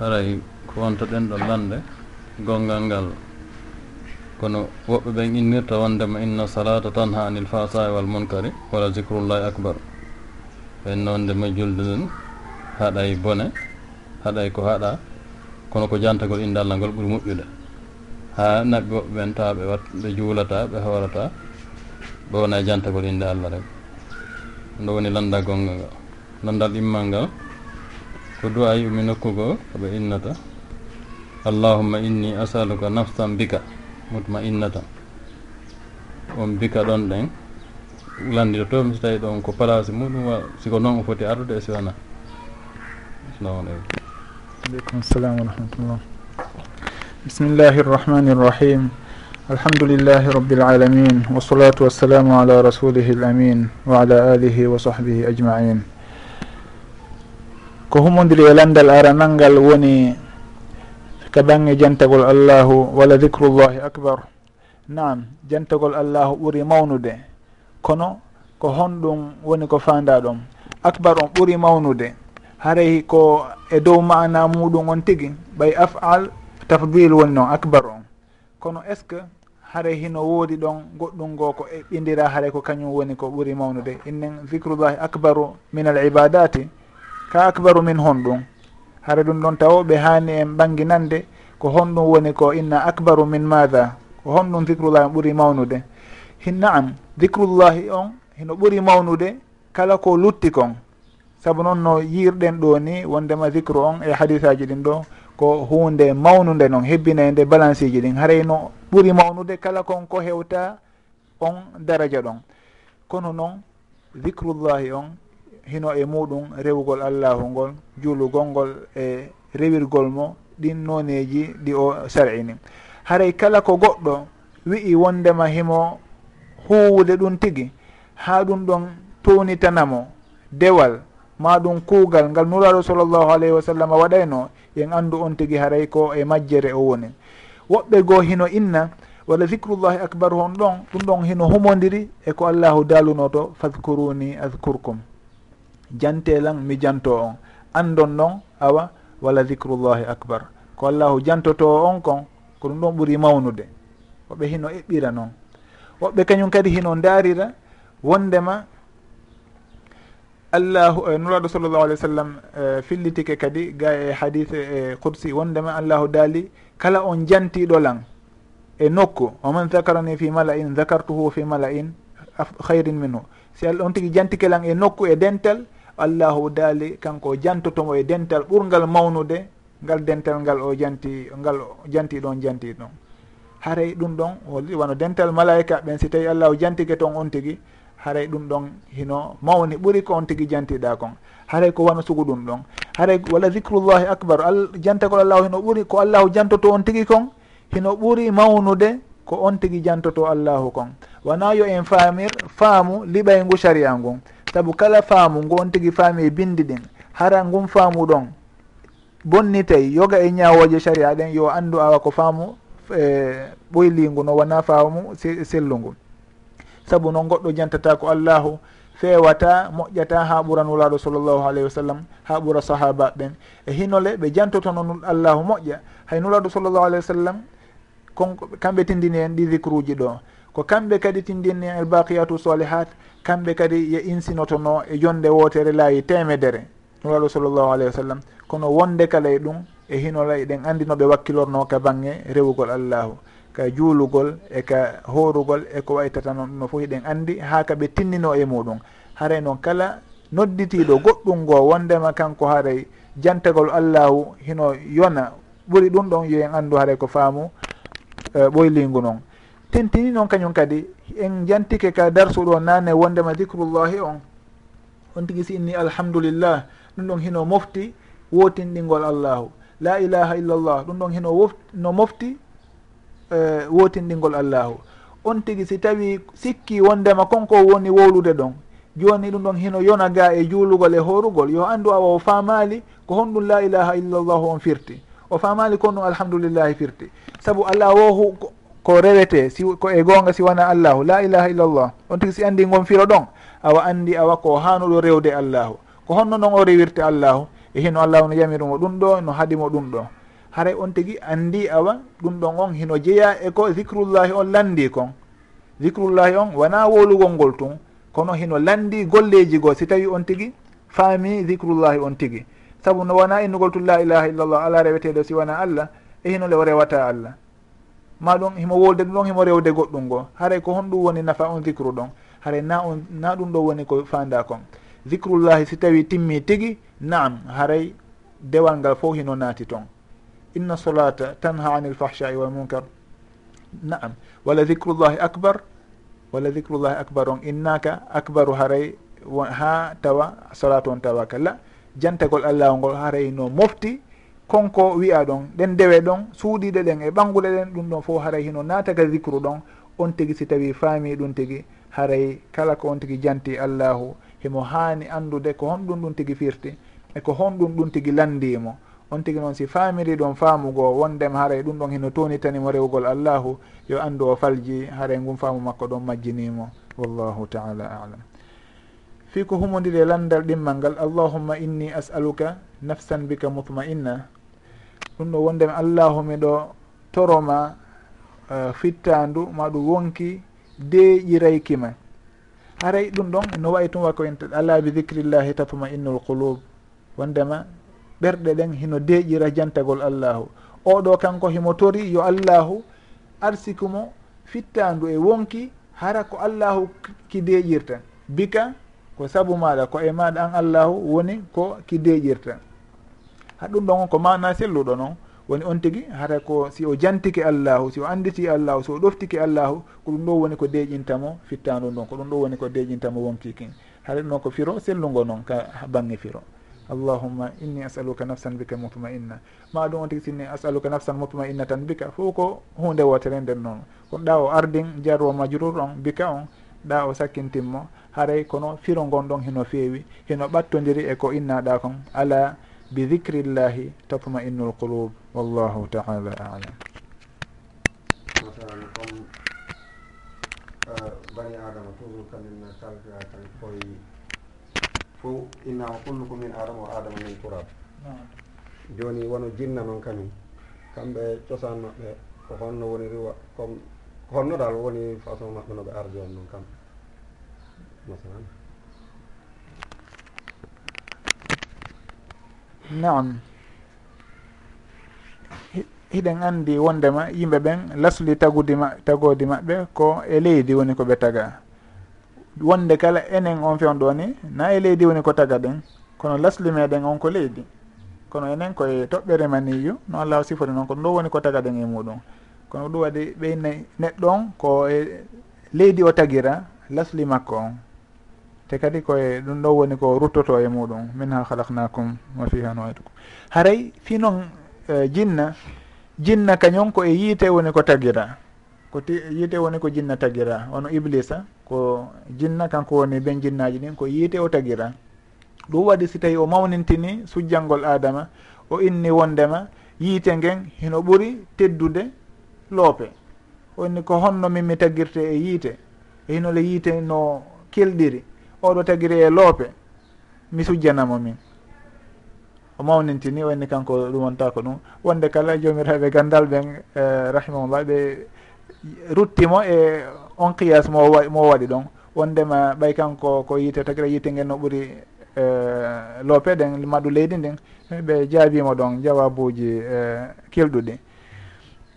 haray ko wonta ɗen ɗo lande gongal ngal. Kono woɓɓe ɓen innirta wondema inna salata tan ha anil fasai wal munkari wala zicrullahi acbar ɓen nondema julde ɗen haɗay bone haɗay ko haɗa kono ko jantagol inde allah ngol ɓuuri moƴƴude. Ha naɓɓe woɓɓe ɓen tawa ɓe wat ɓe juulata ɓe hoorata ɓe wona jantagol inde allah rek. Ndo woni landa gonga ngal landal immal ngal ko duwa yumi nokkugo koɓe innata. Allahumma inni asaluka nafsan bika mutma mutma'innatan. On bika ɗon ɗen. Landiɗo tomi so tawi ɗon ko place muɗum wa siko noon o foti ardude e siwana. Assalamu aleykum. Aleykum salam wa rahmatullah. Bismillahi rrahmani rrahim الحمد لله wassalamu ala rasulihi l amin wa ala alihi wa sahbihi ajmain. ko humodiri e landal aranal ngal woni ka bange jantagol allahu walla dicrullahi acbar nam jantagol allahu ɓuuri mawnude. Kono ko honɗum woni ko fanda ɗon acbar on ɓuuri mawnude. Haray ko e dow mana muɗum on tigui ɓay afal tafdil woni noon acbar on. Kono est ce que haray hino woodi ɗon goɗɗum ngo ko eɓɓidira haray ko kañum woni ko ɓuuri mawnude? Innen dicrullahi acbaru min al ibadati ka acbaru min honɗum hara ɗum ɗon taw ɓe hani en ɓanginande ko honɗum woni ko inna acbaru min matha ko honɗum dicrullahi on ɓuuri mawnude. Hinnaam dicrullahi on hino ɓuuri mawnude kala ko lutti kon. Saabu noon no yirɗen ɗo ni wondema dicre on e hadis aji ɗin ɗo ko hunde mawnude noon hebbina nde balance ji ɗin harayno ɓuuri mawnude kala kon ko hewta on daraja ɗon. Kono noon dicrullahi on hino e muɗum rewugol allahu ngol juulugol ngol e rewirgol mo ɗin noneji ɗi o sar'ini haray kala ko goɗɗo wi'i wondema himo huwude ɗum tigi ha ɗum ɗon townitanamo dewal ma ɗum kuugal ngal nuraɗo sallllahu alayhi wa sallam waɗayno yen andu on tigi haray ko e majjere o woni. Woɓɓe goo hino inna walla dicrullahi acbar hon ɗon ɗum ɗon hino humodiri e ko allahu daaluno to fadkuruni adkurkum jantelan mi janto on. Andon noon awa walla dicrullahi acbar ko allahu jantoto on kon ko ɗum ɗon ɓuuri mawnude. Woɓe hino eɓɓira noon woɓɓe kañum kadi hino darira wondema allahu e nuraɗo sallllahu alih w sallam e, fillitike kadi ga e hadise e kursi wondema allahu daali kala on jantiɗo lan. E nokku oman zacarani fi mala in zacartuhu fi mala in khayrin minhu. Si allah on tigui jantikelan e nokku e dental allahu daali kanko jantotomo e dental ɓurgal mawnude ngal dental ngal o janti ngal janti ɗon janti ɗon. Haray ɗum ɗon wano dental malaika ɓen si tawi allahu jantike toon on tigui haray ɗum ɗon hino mawni ɓuuri ko on tigui jantiɗa kon. Haray ko wano sugu ɗum ɗon. Haray walla dicrullahi acbar al jantagol allahu hino ɓuuri ko allahu jantoto on tigui kon hino ɓuuri mawnude ko on tigui jantoto allahu kon. Wona yo en famir faamu liɓay ngu saria ngun saabu kala faamu ngu on tigi faami e bindi ɗin hara ngun faamu ɗon bonnitay yoga e ñawoje saria ɗen yo anndu awa ko faamu e ɓoylingu no wona faamu sellungu saabu noon goɗɗo jantata ko allahu fewata moƴƴata ha ɓura nulaɗo sallllahu alayhi wa sallam ha ɓura sahaba ɓen. E hinole ɓe jantotono allahu moƴƴa hay nulaɗo sallllahu alayhi wa sallam kon kamɓe tindini en ɗi vicruji ɗo. Ko kamɓe kadi tindini en albaqiyatu salihat kamɓe kadi ye insinotono e yonde wotere laayi temedere. Nuraɗo sallllahu alayhi wa sallam kono wonde kala e ɗum e hinola eɗen andinoɓe wakkilorno ka bange rewugol allahu ka juulugol e ka horugol e ko waytata noon no fof eɗen andi ha kaɓe tinnino e muɗum. Haray noon kala nodditiɗo goɗɗum ngo wondema kanko haray jantagol allahu hino yona. Ɓuri ɗum ɗon yo en andu haray ko faamu ɓoylingu uh, noon. tentini noon kañum kadi en jantike ka darsu ɗo nane wondema dicrullahi on. On tigui si inni alhamdulillah ɗum ɗon hino mofti wotinɗingol allahu. La ilaha illallah ɗum ɗon hino wof, no mofti uh, wotinɗingol allahu. On tigui si tawi sikki wondema konko woni wowlude ɗon. Joni ɗum ɗon hino yona ga e juulugol e horugol. Yo andu awa o famali ko honɗum la ilaha illallahu on firti. O famali kon ɗum alhamdulillahi firti. Saabu ala wo ko rewete si ko e gonga si wona allahu. La ilaha illallah. On tigui si andi gon firo ɗon. Awa andi awa ko hanuɗo rewde allahu. Ko honno noon o rewirte allahu e hino allahu no yamirumo ɗum ɗo no haaɗimo ɗum ɗo. Haray on tigui andi awa ɗum ɗon on hino jeeya e ko zicrullahi on landi kon. Zicrullahi on wona wolugol ngol tun. Kono hino landi golleji goo si tawi on tigui faami zicrullahi on tigui saabu no wona innugol tu la ilaha illallah ala reweteɗo si wona allah e hino le o rewata allah. ma ɗum himo wolde ɗum ɗon himo rewde goɗɗum ngo. Haray ko honɗum woni nafa on dicre ɗon. Haray na on na ɗum ɗo woni ko fanda kon. Dicrullahi si tawi timmi tigui naam haray dewal ngal fof hino naati toon inna solata tanha anil fahchai wal munkar. Naam. Walla dicrullahi acbar walla dicrullahi acbar on. Innaka acbaru haray ha tawa solatu on tawaka la jantagol allahu ngol haray no mofti konko wiya ɗon ɗen dewe ɗon suuɗiɗe ɗen e ɓanguɗe ɗen ɗum ɗon fof haray hino nataka zicru ɗon on tigui si tawi faami ɗum tigui haray kala ko on tigui janti allahu. Himo haani andude ko honɗum ɗum tigui firti e ko honɗum ɗum tigui landimo on tigui noon si faamiri ɗon faamugo wondema haray ɗum ɗon hino tonitanimo rewgol allahu yo andu o falji haray ngun faamu makko ɗon majjinimo wallahu taala alam. Fi ko humodiri e landal ɗimmal ngal allahumma inni as'aluka nafsan bika mutma inna ɗum ɗo wondema allahu miɗo toroma uh, fittandu maɗum wonki deeƴirayki ma. Haray ɗum ɗon no wayi tun wa ko en ala bi dicrillahi tatma innul qulub wondema ɓerɗe ɗen hino deeƴira jantagol allahu. Oɗo kanko himo tori yo allahu arsikumo fittandu e wonki hara ko allahu ki deeƴirta bika ko saabu maɗa ko e maɗa an allahu woni ko ki deeƴirta ha ɗum ɗon on ko mana selluɗo noon woni on tigui hara ko si o jantike allahu si o anditi allahu si o ɗoftike allahu ko ɗum ɗo woni ko deƴintamo fittandu ɗon ko ɗum ɗo woni ko deƴintamo wonkikin haɗa ɗum ɗon ko firo sellugo noon ka bange firo. Allahumma inni asaluka nafsan bika mutma inna ma ɗum on tigui sinni asaluka nafsan mutma inna tan bika fof ko hunde wotere nden noon kono ɗa o ardin jarwo majrur on bika on ɗa o sakkintinmo. Haray kono firo gon ɗon heno feewi heno ɓattodiri e ko innaɗa kon. Ala bi dicri tatma innu lqulub qulub. Wallahu taala alam. Masalan comme euh, bani adama toujours kamin kalka tan koye fo innama kullukum min adama o adama min turab joni wono jinna noon kamin kamɓe cosan maɓɓe ko honno woni riwa comme honno dal woni façon maɓɓe no ɓe ardi on noon kamɓe masalan? naam. Hiɗen andi wondema yimɓe ɓen lasli tagude ma tagode maɓɓe ko e leydi woni ko ɓe taga. Wonde kala enen on fewn ɗo ni na e leydi woni ko taga ɗen kono lasli meɗen on ko leydi. Kono enen koye toɓɓere maniyu no allah sifori noon kono ɗo woni ko taga ɗen e muɗum. Kono ɗum waɗi ɓeynayi neɗɗo on ko e leydi o tagira lasli makko on. te kadi koye ɗum ɗo woni ko ruttoto e muɗum. Min ha halaknakum wa fiha noytukum haray fi noon e, jinna jinna kañum ko e yiite woni ko tagira. Ko yiite woni ko jinna tagira. Wono iblisa ko jinna kanko woni ben jinnaji ɗin ko yiite o tagira. Ɗum waɗi si tawi o mawnintini sujjangol adama o inni wondema yiite ngen hino ɓuuri teddude loope. O inni ko honno min mi taggirte e yiite. E hinole yiite no kelɗiri oɗo tagiri e loope mi sujjanamo min. O mawnintini wonni kanko ɗum wonta ko ɗum. Wonde kala jomiraɓe gandal ɓen e, rahimahullah ɓe ruttimo e on qiyas mo mo waɗi ɗon. Wondema ɓay kanko ko yiite tagira yiite ngel no ɓuri e, loope ɗen maɗu leydi ndin ɓe jaabimo ɗon jawabuji e, kelɗuɗi.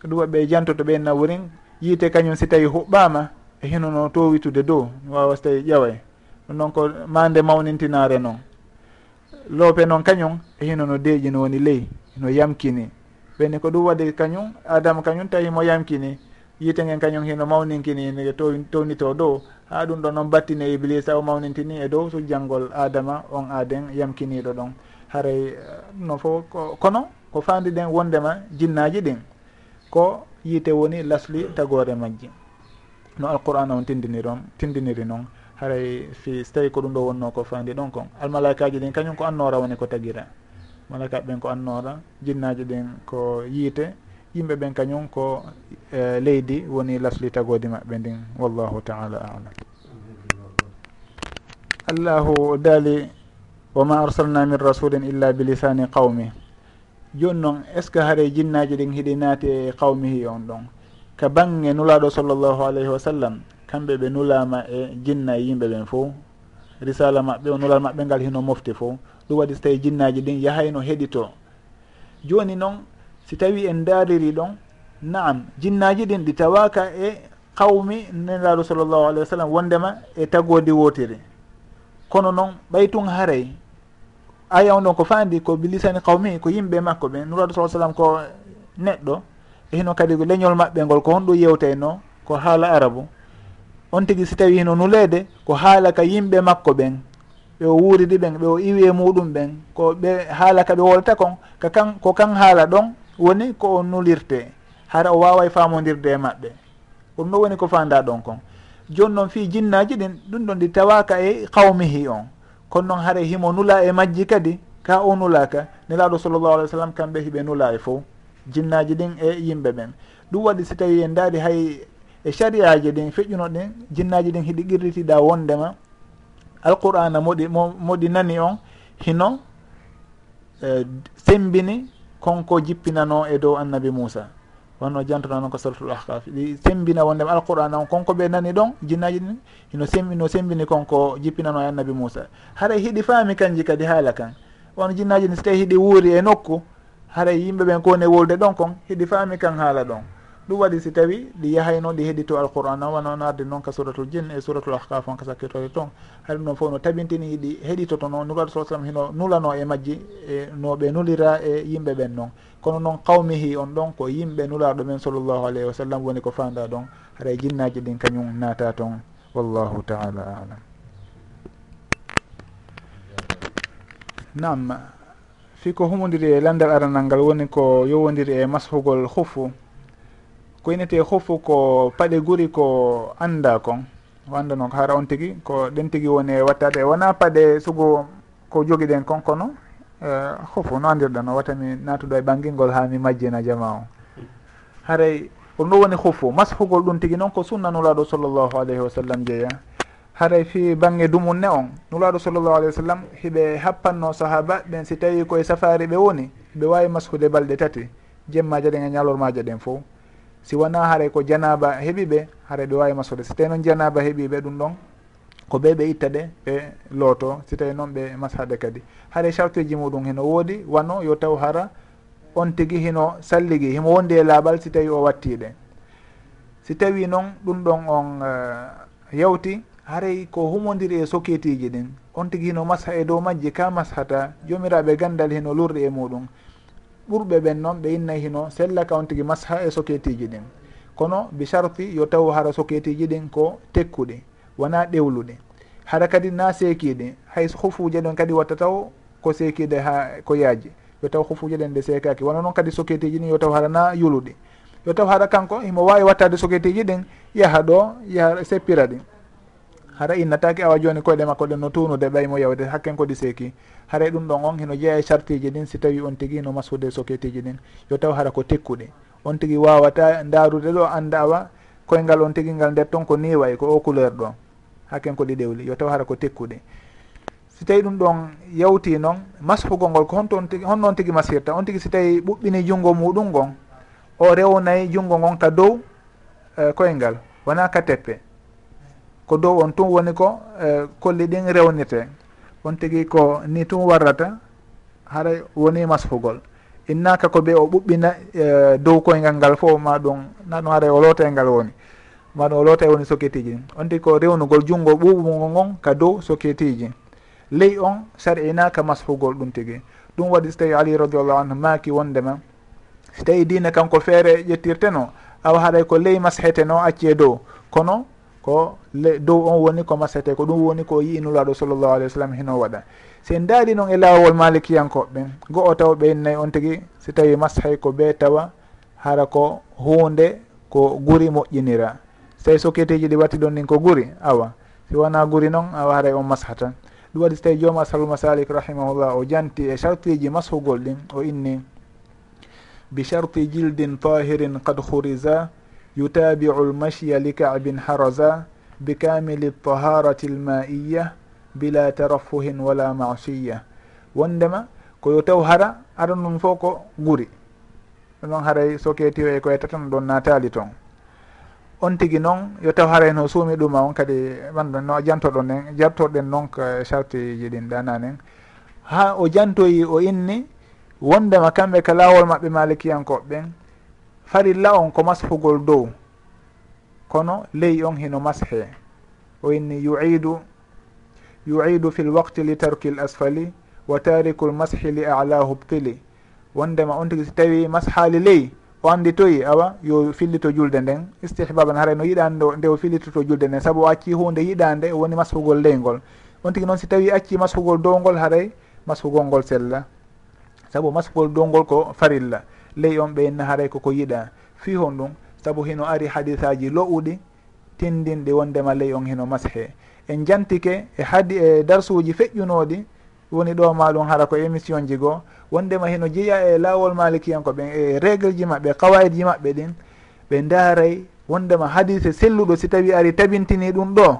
Ɗum waɓe jantoto ɓe nawurin yiite kañum si tawi huɓɓama e hinono towitude dow wawa so tawi ƴaway. ɗum noon ko ma nde mawnintinare noon loope noon kañum e hino no deeƴi no woni ley no yamkini. Ɓenne ko ɗum waɗi kañum adama kañum tawi mo yamkini. Yiite gen kañum hino mawninkini townito dow ha ɗum ɗo noon battine iblisa o mawnintini e dow sujjangol adama on aden yamkiniɗo ɗon. Haray eh, no fof kono ko fandi ɗen wondema jinnaji ɗin ko yiite woni lasli tagore majji. No alqur'an on tindiniron tindiniri noon haray fi so tawi ko ɗum ɗo wonno ko fandi ɗon kon. Almalakaji ɗin kañum ko annora woni ko tagira. Malakaɓe ɓen ko annora jinnaji ɗin ko yiite yimɓe ɓen kañum ko uh, leydi woni lasli tagodi maɓɓe ndin. Wallahu taala alam. Allahu daali wa ma arsalna min rasulin illa bilisani qawmi. Joni noon est ce que haɗa jinnaji ɗin hiɗi naati e qawmihi on ɗon? Ka bange nulaɗo sallllahu alayhi wa sallam kamɓe ɓe nulama e jinna e yimɓe ɓen fo risala maɓɓe o nulal maɓɓe ngal hino mofte fo ɗum waɗi so tawi jinnaji ɗin yahayno heɗito. Joni noon si tawi en dariri ɗon naam jinnaji ɗin ɗi tawaka e qawmi nelaɗo sallllahu alayhi wa sallam wondema e tagodi wotiri kono noon ɓay tun haaray aya on ɗon ko fandi ko bilisani qawmi ko yimɓe makko ɓe nuraɗo sa sallam ko neɗɗo e hino kadi leñol maɓɓe ngol ko honɗum yewteyno ko haala arabu. on tigi si tawi hino nuleede ko haala ka yimɓe makko ɓen ɓe o wuuridi ɓen ɓe o iwi e muɗum ɓen ko ɓe haala ka ɓe wolta kon ka kan ko kan haala ɗon woni ko o nulirte. Hara o wawa e famodirde e maɓɓe. Ɗum ɗo woni ko fanda ɗon kon. Joni noon fi jinnaji ɗin ɗum ɗon ɗi tawaka e qawmihi on. Kono noon haara himo nula e majji kadi ka o nulaka nelaɗo sallllahu alih w sallam kamɓe hiɓe nula e fo jinnaji ɗin e yimɓe ɓen. Ɗum waɗi si tawi en daari hay e sariyaji ɗin feƴƴuno ɗin jinnaji ɗin hiɗi qirritiɗa wondema alqur'ana moɗi moɗi nani on hino e, sembini konko jippinano e dow annabi moussa wonno jantono noon ko suratul ahkaf ɗi sembina wondema alqur'ana on. Konko ɓe nani ɗon jinnaji ɗin hino sembino sembini konko jippinano e annabi moussa haɗa hiɗi faami kanji kadi haala kan. On jinnaji ɗin so tawi hiɗi wuuri e nokku haɗa yimɓe ɓen kowoni wolde ɗon kon hiɗi faami kan haala ɗon. ɗum waɗi si tawi ɗi yahayno ɗi heeɗito alquran o wano no arde noon ka suratul jin e suratul ahkaf on ka sakkitore ton haɗum noon fof no tabintini ɗi heeɗitoto noon nuraɗo sa sallam hino nulano e majji e no ɓe nulira e yimɓe ɓen noon. Kono noon qawmihi on ɗon ko yimɓe nulaɗo men sallllahu alayhi wa sallam woni ko fanda ɗon haray jinnaji ɗin kañum naata toon. Wallahu taala alam. Nam fi ko humodiri e landal aranal ngal woni ko yowodiri e mashugol hufu. ko inete hofu ko paɗe guri ko anda kon? O annda noon ko hara on tigui ko ɗen tigui woni wattade. Wona paɗe sugu ko jogui ɗen kon kono? E, hofu no andirɗan o wattami natuɗo e ɓangilngol ha mi majjina jama o. Haray kono ɗum woni hofu. Mashugol ɗum tigui noon ko sunna nulaɗo sallllahu alayhi wa sallam jeeya. Haray fi bangge dumunne on nulaɗo sallllahu alayhi wa sallam hiɓe happanno sahaba ɓen si tawi koye safari ɓe woni ɓe wawi mashude balɗe tati. Jemmaje ɗen e ñalormaje ɗen fof si wona haare ko janaba heeɓi ɓe haray ɓe wawi masode. Si tawi noon janaba heeɓi ɓe ɗum ɗon ko ɓe ɓe itta ɗe ɓe looto. Si tawi noon ɓe mashade kadi. Haare charteji muɗum hino woodi wano yo taw hara on tigui hino salligui himo wondi e laaɓal si tawi o wattiɗe si tawi noon ɗum ɗon on uh, yawti haray ko humodiri e soketiji ɗin. On tigui hino masha e dow majji ka mashata jomiraɓe gandal hino lurɗi e muɗum. ɓurɓe ɓen noon ɓe innay hino sellaka on tigui masha e soketiji ɗin. Kono bi charti yo taw hara soketiji ɗin ko tekkuɗi wona ɗewluɗi hara kadi na seekiɗi hay hufuje ɗen kadi watta taw ko seekide ha ko yaaji. Yo taw hufuje ɗen ɗe seekaki. Wona noon kadi soketiji ɗin yo taw hara na yuluɗi yo taw hara kanko himo wawi wattade soketiji ɗin yaha ɗo yaha seppira ɗin. hara innatake awa joni koyɗe makko ɗen no tunude ɓaymo yawde hakken kodi seeki. Haray ɗum ɗon on hino jeeya e chartiji ɗin si tawi on tigui no masude soketiji ɗin. Yo taw hara ko tekkuɗe. On tigui wawata darude ɗo anda awa koyngal on tigui ngal nder toon ko niway ko o couleur ɗo. Hakken ko ɗi ɗewli. Yo taw hara ko tekkuɗe. Si tawi ɗum ɗon yawti noon masfugol ngol ko honto on tigi honno on tigui masirta. On tigui si tawi ɓuɓɓini junggo muɗum ngon o rewnayi junggo ngon ka dow uh, koyngal. Wona ka teppe. ko dow on tun woni ko e, kolli ɗin rewnite. On tigi ko ni tun warrata haray woni masfugol. Innaka ko ɓe o ɓuɓɓina e, dow koyngal ngal fof ma ɗum na ɗum haray o loota e ngal woni. Ma ɗum o loota e woni soketiji on tigi ko rewnugol junngo ɓuɓugol ngon ka dow soketiji ley on sarinaka masfugol ɗum tigi. Ɗum waɗi so tawi ali radiallahu anhu maaki wondema so tawi dina kanko feere ƴettirteno awa haɗay ko ley mashete no acci e dow. Kono ko le dow on woni ko masete ko ɗum woni ko yiinulaɗo sallllahu alih w sallam hino waɗa. Si en daari noon e laawol malikiyankoɓe go o taw ɓe ɓeynnayi on tigui si tawi mashay ko ɓe tawa hara ko hunde ko guri moƴƴinira. So tawi sokketeji ɗi watti ɗon ɗin ko guri awa. Si wona guri noon awa haray on masha tan ɗum waɗi so tawi jooma asalul masalik rahimahullah o janti e chartiji mashugol ɗin o inni bi charti jildin tahirin qad hurisa yutabiu lmashya likabin haraza bikamili ltaharati lmaiya bila tarafuhin wala masiya wondema koyo taw hara aɗa ɗum fof ko guuri ɗon haray soketiwo e koye tatan ɗon natali toon on tigui noon yo taw hara hen o suumi ɗuma on kadi ɓanɗo no jantoɗon en jartoɗen noon ko chartiji ɗin ɗananen ha o jantoyi o inni wondema kamɓe ka lawol maɓɓe malikiyankoɓe ɓen farilla on ko mashugol dow. Kono ley on hino mashe. O inni yuidu yuidu fi lwaqti li tarki l asfali wa tariku lmashi li alahu btili. Wondema on tigi so tawi mashali ley o andi toyi awa yo fillito julde nden. Istihbaban haray no yiɗande nde o fillitoto julde nden. Saabu o acci hunde yiɗande woni mashugol leygol on tigi noon si tawi acci mashugol dowgol haray mashugol ngol sella. Saabu mashugol dowgol ko farilla. ley on ɓe henna haray koko yiɗa. Fi hon ɗum saabu hino ari hadisaji lo'uɗi tindinɗi wondema ley on hino mashe. En jantike e hadi e darsuji feƴƴunoɗi woni ɗo maɗum hara ko émission ji goo wondema hino jeeya e lawol malikiyan ko ɓen e régle ji maɓɓe kawayid ji maɓɓe ɗin ɓe daaray wondema hadise selluɗo si tawi ari tabintini ɗum ɗo.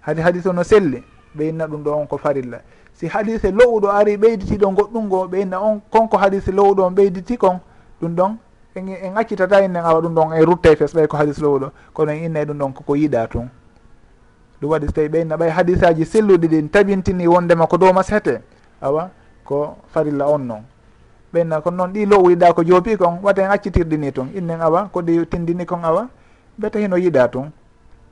Hadi hadise no selli ɓe inna ɗum ɗo on ko farilla. Si hadise lowuɗo ari ɓeyditiɗo goɗɗum ngo ɓe inna on konko hadise lowuɗo on ɓeyditi kon ɗum ɗon en accitata innen awa ɗum ɗon en rutta e fes ɓay ko hadis lowɗo kono en inna ɗum ɗon koko yiiɗa tun. Ɗum waɗi so tawi ɓeyna ɓay hadisaji selluɗi ɗin tabintini wondema ko dow masete awa ko farilla on noon ɓenna kono noon ɗi lowɗiɗa ko joopi kon wata en accitirɗi tun innen awa ko ɗi tindini kon awa beta hino yiiɗa tun.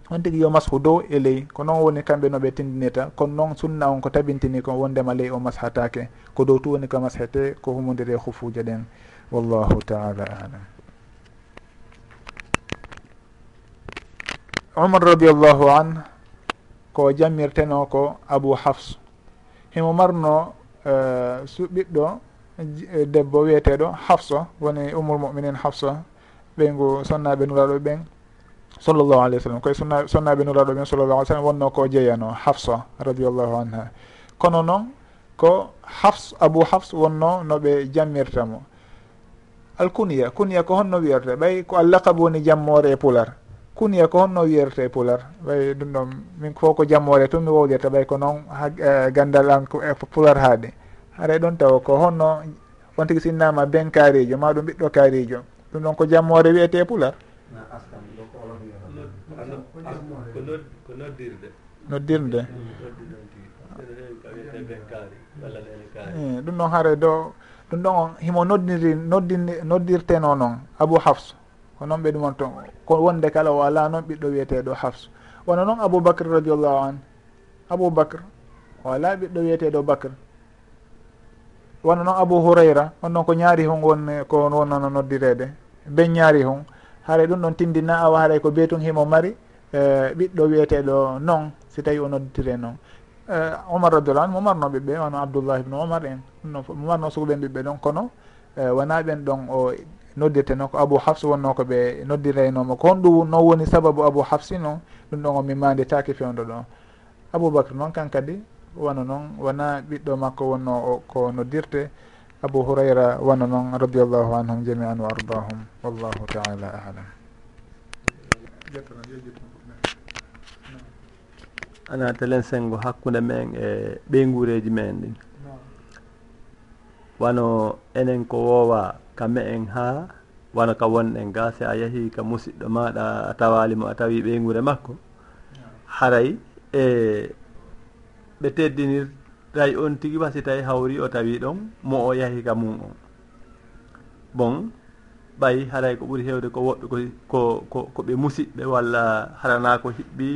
On tigui yo mashu dow e ley ko noon woni kamɓe noɓe tindinita kono noon sunna on ko tabintini kon wondema ley o mashatake ko dow tu woni ko mashete ko humodiri e hufuje ɗen. wallahu taala alam. Umar radiallahu an ko jammirteno ko abou hafs. Himo marno uh, ɓiɗɗo e, debbo wiyeteɗo hafsa woni umul muminin hafsa ɓeygu sonnaɓe nuraɗo ɓen sallllahu alayhi wa sallam. Koye sonnaɓe nuraɗo ɓen sallllahu alih sallam wonno ko jeeyano hafsa radiallahu anha. Kono noon ko hafs abou hafs wonno noɓe jammirtamo alkuniya kuniya ko honno wiyerte ɓay ko allakabu woni jammore e pular. Kuniya ko honno wiyerte e pular. Ɓay ɗum ɗon min fof ko jammore tun mi wowlirta ɓay ko noon ha e, gandal an e pular haade. Haray ɗon tawa ko honno on tigui sinnama ben kaarijo ma ɗum ɓiɗɗo kaarijo. Ɗum ɗon ko jammore wiyete e pular. Noddirde. Eh, ɗum ɗon haare do ɗum ɗon on himo noddiri noddini noddirteno noon abou hafs. Ko noon ɓe ɗumon toon ko wonde kala o ala noon ɓiɗɗo wiyeteɗo hafs. Wono noon aboubacre radiallahu an? Aboubacre o ala ɓiɗɗo wiyeteɗo bacre wono noon abou hourayra on noon ko ñaari hon won ko wonnono noddirede ben ñaari hon. Haara ɗum ɗon tindina awa haaray ko beytun himo mari e ɓiɗɗo wiyeteɗo noon si tawi o nodditire noon Eh, omar radiallah anu mo marno ɓiɓɓe wano abdoullah ibne omar en. Ɗum noon momar noon sugo ɓen ɓiɓɓe ɗon kono. Eh, wona ɓen ɗon o noddirte noon ko abou hafs wonno ko ɓe noddiraynomo. Ko honɗum non woni sababu abou hafsi noon ɗum ɗon o mimande take fewdo ɗon aboubacre noon kan kadi wano noon wona ɓiɗɗo makko wonno o ko noddirte. Abou hourayra wano noon radiallahu anhum jami an wa ardahum. Wallahu taala alam. ana telen sengo hakkude men e ɓeygureji men ɗin. Wano enen ko wowa kamme en ha wano ka wonɗen ga si a yeehi ka musidɗo maɗa a tawalimo a tawi ɓeygure makko. Haray e ɓe teddiniray on tigi wasi tawi hawri o tawi ɗon mo o yahi ka mum on. Bon ɓayi haray ko ɓuuri hewde ko woɗɗo ko ko ɓe musidɓe walla harana ko hiɓɓi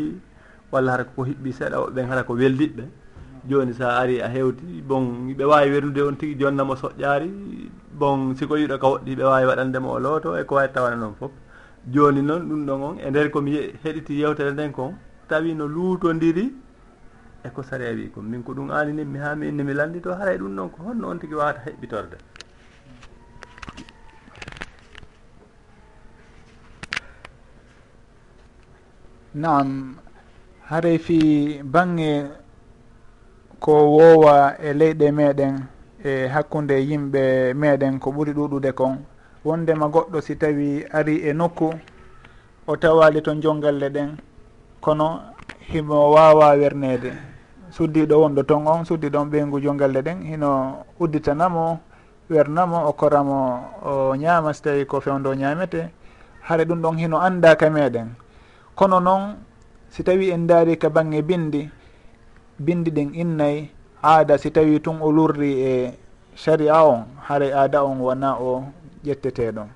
walla hara ko hiɓɓi seeɗa woɓɓen hara ko weldiɓɓe joni sa ari a hewti bon ɓe wawi wernude on tigui jonnamo soƴƴari bon siko yiɗo ka woɗɗi ɓe wawi waɗandemo o looto e ko wawi tawana noon foof joni noon ɗum ɗon on e nder komi heɗiti yewtere nden kon tawi no luutodiri eko saria wi kon min ko ɗum anini mi haami inni mi landito haray ɗum ɗon ko honno on tigui wawata heɓɓitorde. Nam haray fi bange ko wowa e leyɗe meɗen e hakkude yimɓe meɗen ko ɓuri ɗuɗude kon. Wondema goɗɗo si tawi ari e nokku o tawali to jongalle ɗen kono himo wawa wernede. Suddiɗo wonɗo ton on suddiɗo on ɓeygu jongalle ɗen hino udditanamo wernamo o koramo o ñaama so tawi ko fewndo ñamete haɗa ɗum ɗon hino andaka meɗen. Kono noon si tawi en daari ka bange bindi bindi ɗin innayi aada si tawi tun o lurri e sharia on haray aada on wona o ƴetteteɗon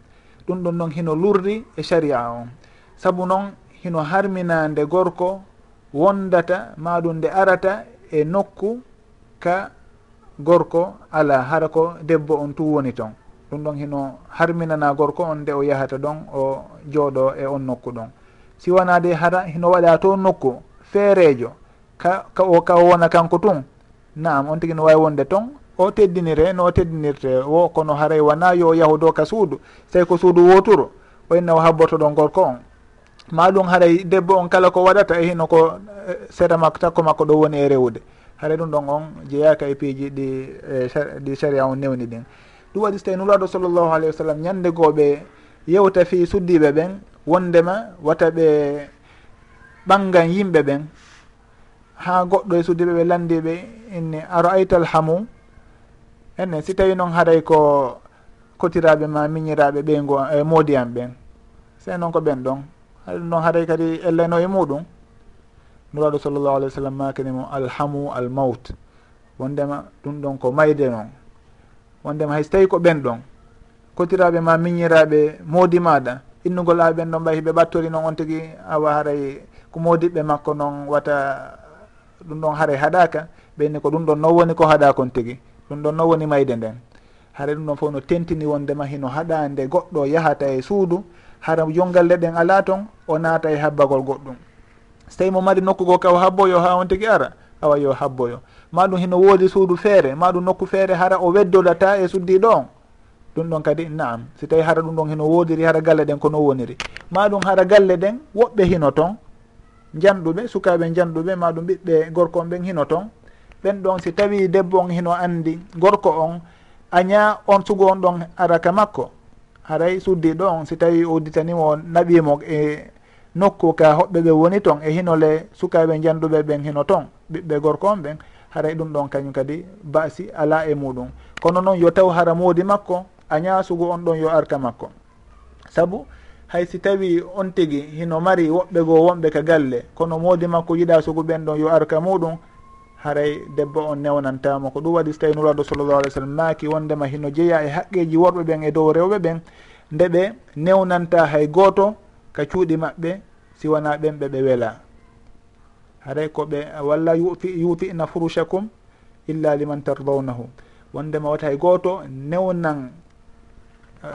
ɗum ɗon noon hino lurri e sharia on. Saabu noon hino harminande gorko wondata maɗum nde arata e nokku ka gorko ala hara ko debbo on tu woni toon ɗum ɗon hino harminana gorko on nde o yahata ɗon o jooɗo e on nokku ɗon. si siwanade hara hino waɗa to nokku feerejo ka, ka o ka o wona kanko tun. Naam on tigui no wawi wonde toon o teddinire no teddinirte wo kono haray wona yo yahu do ka suudu tawi ko suudu woturo o inna o habboto ɗon gorko on. Maɗum haray debbo on kala ko waɗata e hino ko eh, sera makko takko makko ɗo woni e rewde haray ɗum ɗon on jeeyaka e piiji ɗi e ɗi saria on newni ɗin. Ɗum waɗi so tawi nuraɗo sallllahu alayhi wa sallam ñande gooɓe yewta fi suddiɓe ɓen wondema wata ɓe ɓangan yimɓe ɓen ha goɗɗo e suddiɓe ɓe landiɓe inni aro aytal hamu? Enne si tawi noon haray ko kotiraɓe ma miñiraɓe ɓeygo e moodi am ɓen. Se noon ko ɓen ɗon. Haɗum noon haray kadi elleno e muɗum. Nuraɗo sallllahu alih w sallam makinimo alhamu almaut. Wondema ɗum ɗon ko mayde noon. Wondema hayso tawi ko ɓen ɗon. Kotiraɓe ma miñiraɓe moodi maɗa. innugol aɓen noon ɓay hiɓe ɓattori noon on tigui awa haray ko modiɓɓe makko noon wata ɗum ɗon haray haɗaka ɓeyni ko ɗum ɗon non woni ko haɗa kon tigui ɗum ɗon non woni mayde nden. Hara ɗum ɗon fof no tentini wondema hino haɗa nde goɗɗo yahata e suudu hara jongalle ɗen ala toon o naata e habbagol goɗɗum. So tawi mo mari nokkugo kaw habboyo ha on tigui ara awa yo habboyo. Maɗum hino woodi suudu feere maɗum nokku feere hara o weddodata e suddiɗo on. ɗum ɗon kadi naam. Si tawi hara ɗum ɗon hino woodiri hara galle ɗen kono woniri. Ma ɗum hara galle ɗen woɓɓe hino toon janɗuɓe sukaɓe janɗuɓe ma ɗum ɓiɓɓe gorko on ɓen hino toon ɓen ɗon si tawi debbo on hino andi gorko on aña on sugo on ɗon araka makko. Haray suddiɗo on si tawi udditanimo naɓimo e nokku ka hoɓɓe ɓe woni toon e hinole sukaɓe janduɓe ɓen hino toon ɓiɓɓe gorko on ɓen haray ɗum ɗon kañum kadi basi ala e muɗum. Kono noon yo taw hara moodi makko a ñaasugo on ɗon yo arta makko. Saabu hay si tawi on tigi hino mari woɓɓe goo wonɓe ka galle kono moodi makko yiɗa sugu ɓen ɗon yo arka muɗum haray debbo on newnantama ko ɗum waɗi so tawi nuraɗo sallllahu alih w sallam maaki wondema hino jeeya e haqqeji worɓe ɓen e dow rewɓe ɓen nde ɓe newnanta hay gooto ka cuuɗi maɓɓe siwana ɓen ɓe ɓe weela haray ko ɓe walla yufi yufina furuchakum illa liman tardawnahu. Wondema wata hay gooto newnan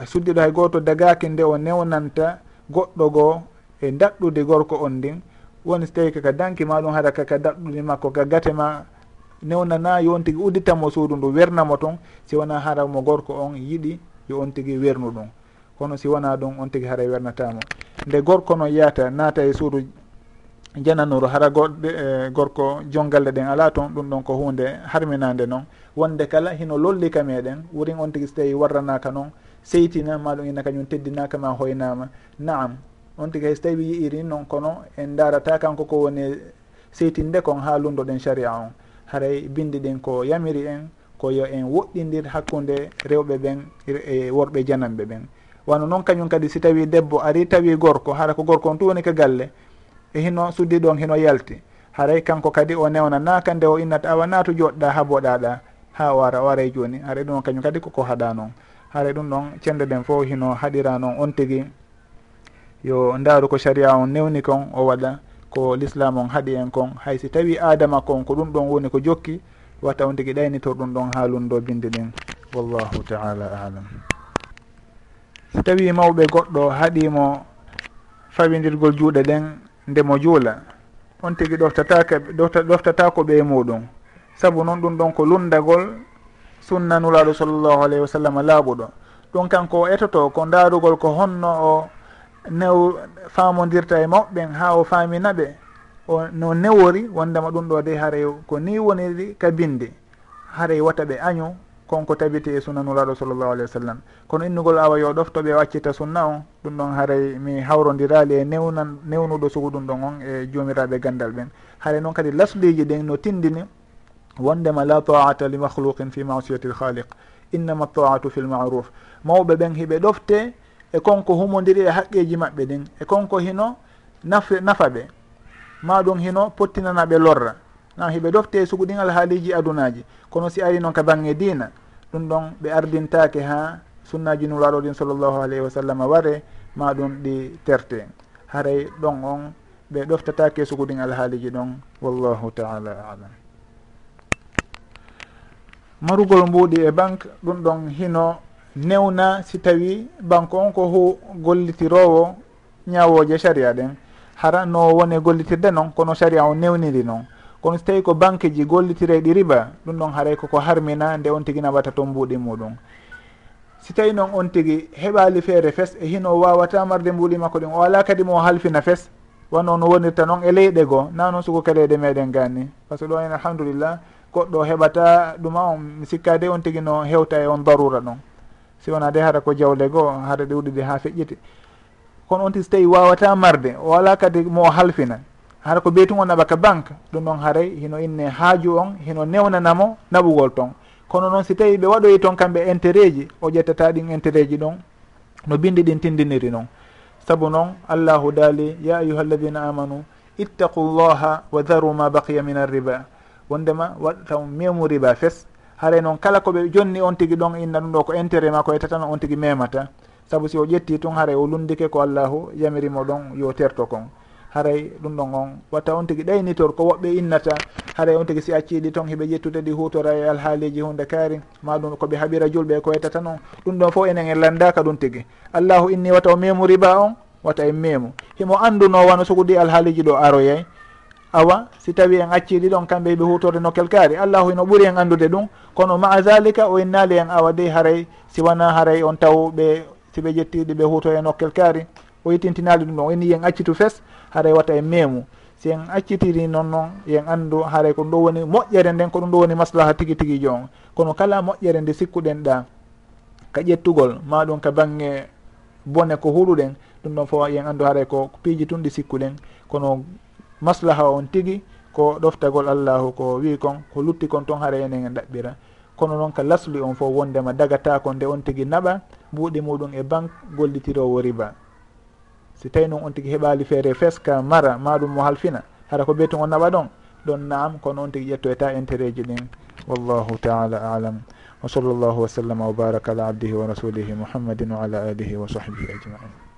suddiɗo hay goto dagaki nde o newnanta goɗɗo goo e daɗɗude gorko on ndin. Woni so tawi kaka danki ma ɗum haɗa kaka daɗɗude makko ka gate ma newnana yo on tigui udditanmo suudu ndu wernamo toon si wona hara mo gorko on yiɗi yo on tigui wernu ɗum. Kono si wona ɗum on tigui haara wernatamo. Nde gorko noon yahata naata e suudu jananuru hara goɗɗe e gorko jongalle ɗen ala toon ɗum ɗon ko hunde harminade noon wonde kala hino lollika meɗen wurin on tigui so tawi warranaka noon seytina maɗum ina kañum teddinakama hoynama. Naam on tigay so tawi yiiri noon kono en darata kanko ko woni seytinde kon ha lundoɗen sharia on. Haray bindi ɗin ko yamiri en ko yo en woɗɗidir hakkude rewɓe ɓen e, e worɓe jananɓe ɓen. Wano noon kañum kadi si tawi debbo ari tawi gorko hara ko gorko on tu woni ko galle e hino suddi ɗon hino yalti. Haray kanko kadi o newnanaka nde o innata awa natu joɗɗa ha boɗaɗa ha o ara o ara e joni. Haray ɗum kañum kadi koko haɗa noon haara ɗum ɗon cende ɗen fo hino haɗira noon on tigui yo ndaaru ko sharia on newni kon o waɗa ko l'islam on haɗi en kon. Hay si tawi adama kon ko ɗum ɗon woni ko jokki watta on tigui ɗaynitor ɗum ɗon haalunɗo bindi ɗin. Wallahu taala alam. Si tawi mawɓe goɗɗo haɗimo fawidirgol juuɗe ɗen ndemo juula on tigui ɗoftatake ɗoftatako ɓe muɗum. Saabu noon ɗum ɗon ko lundagol sunna nuraɗo sallllahu alayhi wa sallam laaɓuɗo ɗum kanko o etoto ko ndaarugol ko honno o new faamodirta e moɓɓen ha o faaminaɓe o no newori wondema ɗum ɗo de haray ko ni woniri ka binde haray wata ɓe añu konko tabiti e sunna nuraɗo sallllahu alayhi wa sallam. Kono innugol awa yo ɗoftoɓe waccita sunna on ɗum ɗon haaray mi hawrodirali e newnan newnuɗo sugu ɗum ɗon on e jomiraɓe gandal ɓen haray noon kadi lasliji ɗen no tindini wondema la taata li mahluqin fi masiyati lhaliq innama taatu fi lmaruf mawɓe ɓen hiɓe ɗofte e konko humodiri e haqqeji maɓɓe ɗin. E konko hino nafe, nafa ɓe ma ɗum hino pottinanaɓe lorra. Nam hiɓe ɗofte e sugu ɗin alhaaliji adunaji. Kono si ari noon ka bange dina ɗum ɗon ɓe ardintake ha sunnaji nulaɗo ɗin sallllahu alayhi wa sallam ware ma ɗum ɗi terte. Haray ɗon on ɓe ɗoftatake e sugu ɗin alhaaliji ɗon. Wallahu taala alam. marugol mbuuɗi e banque ɗum ɗon hino newna si tawi banque on ko hu gollitirowo ñawoje saria ɗen. Hara no woni gollitirde noon kono saria o newniri noon kono so tawi ko banque ji gollitire ɗi riba ɗum ɗon haaray koko harmina nde on tigui nawata toon mbuuɗi muɗum. Si tawi noon on tigui heɓali feere fes e hino wawata marde mbuuɗi makko ɗin o ala kadi mo halfina fes wano no wonirta noon e leyɗe goo. Na noon sugo kaleɗe meɗen ganni par ce que ɗo en alhamdulillah goɗɗo heɓata ɗuma on mi sikka de on tigi no hewta e on darura ɗon si wona de hara ko jawle goo hara ɗe wuɗiɗi ha feƴƴiti. Kono on tigi so tawi wawata marde o ala kadi mo halfina. Hara ko beytugon naɓaka banque ɗum ɗon haray hino inne haaju on hino newnanamo naɓugol ton. Kono noon si tawi ɓe waɗoyi toon kamɓe intérêt ji o ƴettata ɗin intérêt ji ɗon no bindi ɗin tindiniri noon saabu noon allahu daali ya ayuha alladina amanu ittaqu llaha wa daru ma baqiya min arriba wondema waɗtaw memori ba fes. Haray noon kala koɓe jonni on tigui ɗon inna ɗum ɗo ko intérêt ma ko yettatano on tigui memata. Saabu si o ƴetti tun haaray o lundike ko allahu yamirimo ɗon yo terto kon. Haray ɗum ɗon on watta on tigui ɗaynitor ko woɓɓe innata. Haray on tigui si acciɗi toon hiɓe ƴettude ɗi hutora e alhaaliji hunde kaari. Maɗum koɓe haɓira julɓe ko yetata noon ɗum ɗon fof enen en landaka ɗum tigui allahu inni wata o memori ba on wata e memo himo anduno wano sogudi alhaaliji ɗo aroyay. awa si tawi en acci ɗiɗon kamɓe ɓe hutorde nokkel kaari allahu eno ɓuuri en andude ɗum. Kono maa zalika o innali en awa de haray si wona haray on taw ɓe si ɓe ƴettiɗi ɓe huto e nokkel kaari o yittintinali ɗum ɗon. O inni yen accitu fes haray wata e memu si en accitiri noon noon yen anndu haray ko ɗum ɗo woni moƴƴere nden ko ɗum ɗo woni maslaha tigi tigijo on kono kala moƴƴere nde sikkuɗen ɗa ka ƴettugol ma ɗum ka bange bone ko huɗuɗen ɗum ɗon fof yen anndu haray ko piiji tun ɗi sikkuɗen. Kono maslaha on tigi ko ɗoftagol allahu ko wi kon ko lutti kon toon hara enen en ɗaɓɓira. Kono noon ka lasli on fof wondema dagatako nde on tigi naɓa mbuuɗi muɗum e banque gollitirowo riba. Si tawi noon on tigi heɓali feere feska mara maɗum mo halfina. Hara ko beyton on naɓa ɗon ɗon naam kono on tigi ƴettoyta e intérêt ji ɗin. Wallahu taala alam. Wa sallllahu wa sallama wa baraka ala abdihi wa rasulihi muhammadin wa ala alihi wa sahbihi ajmain.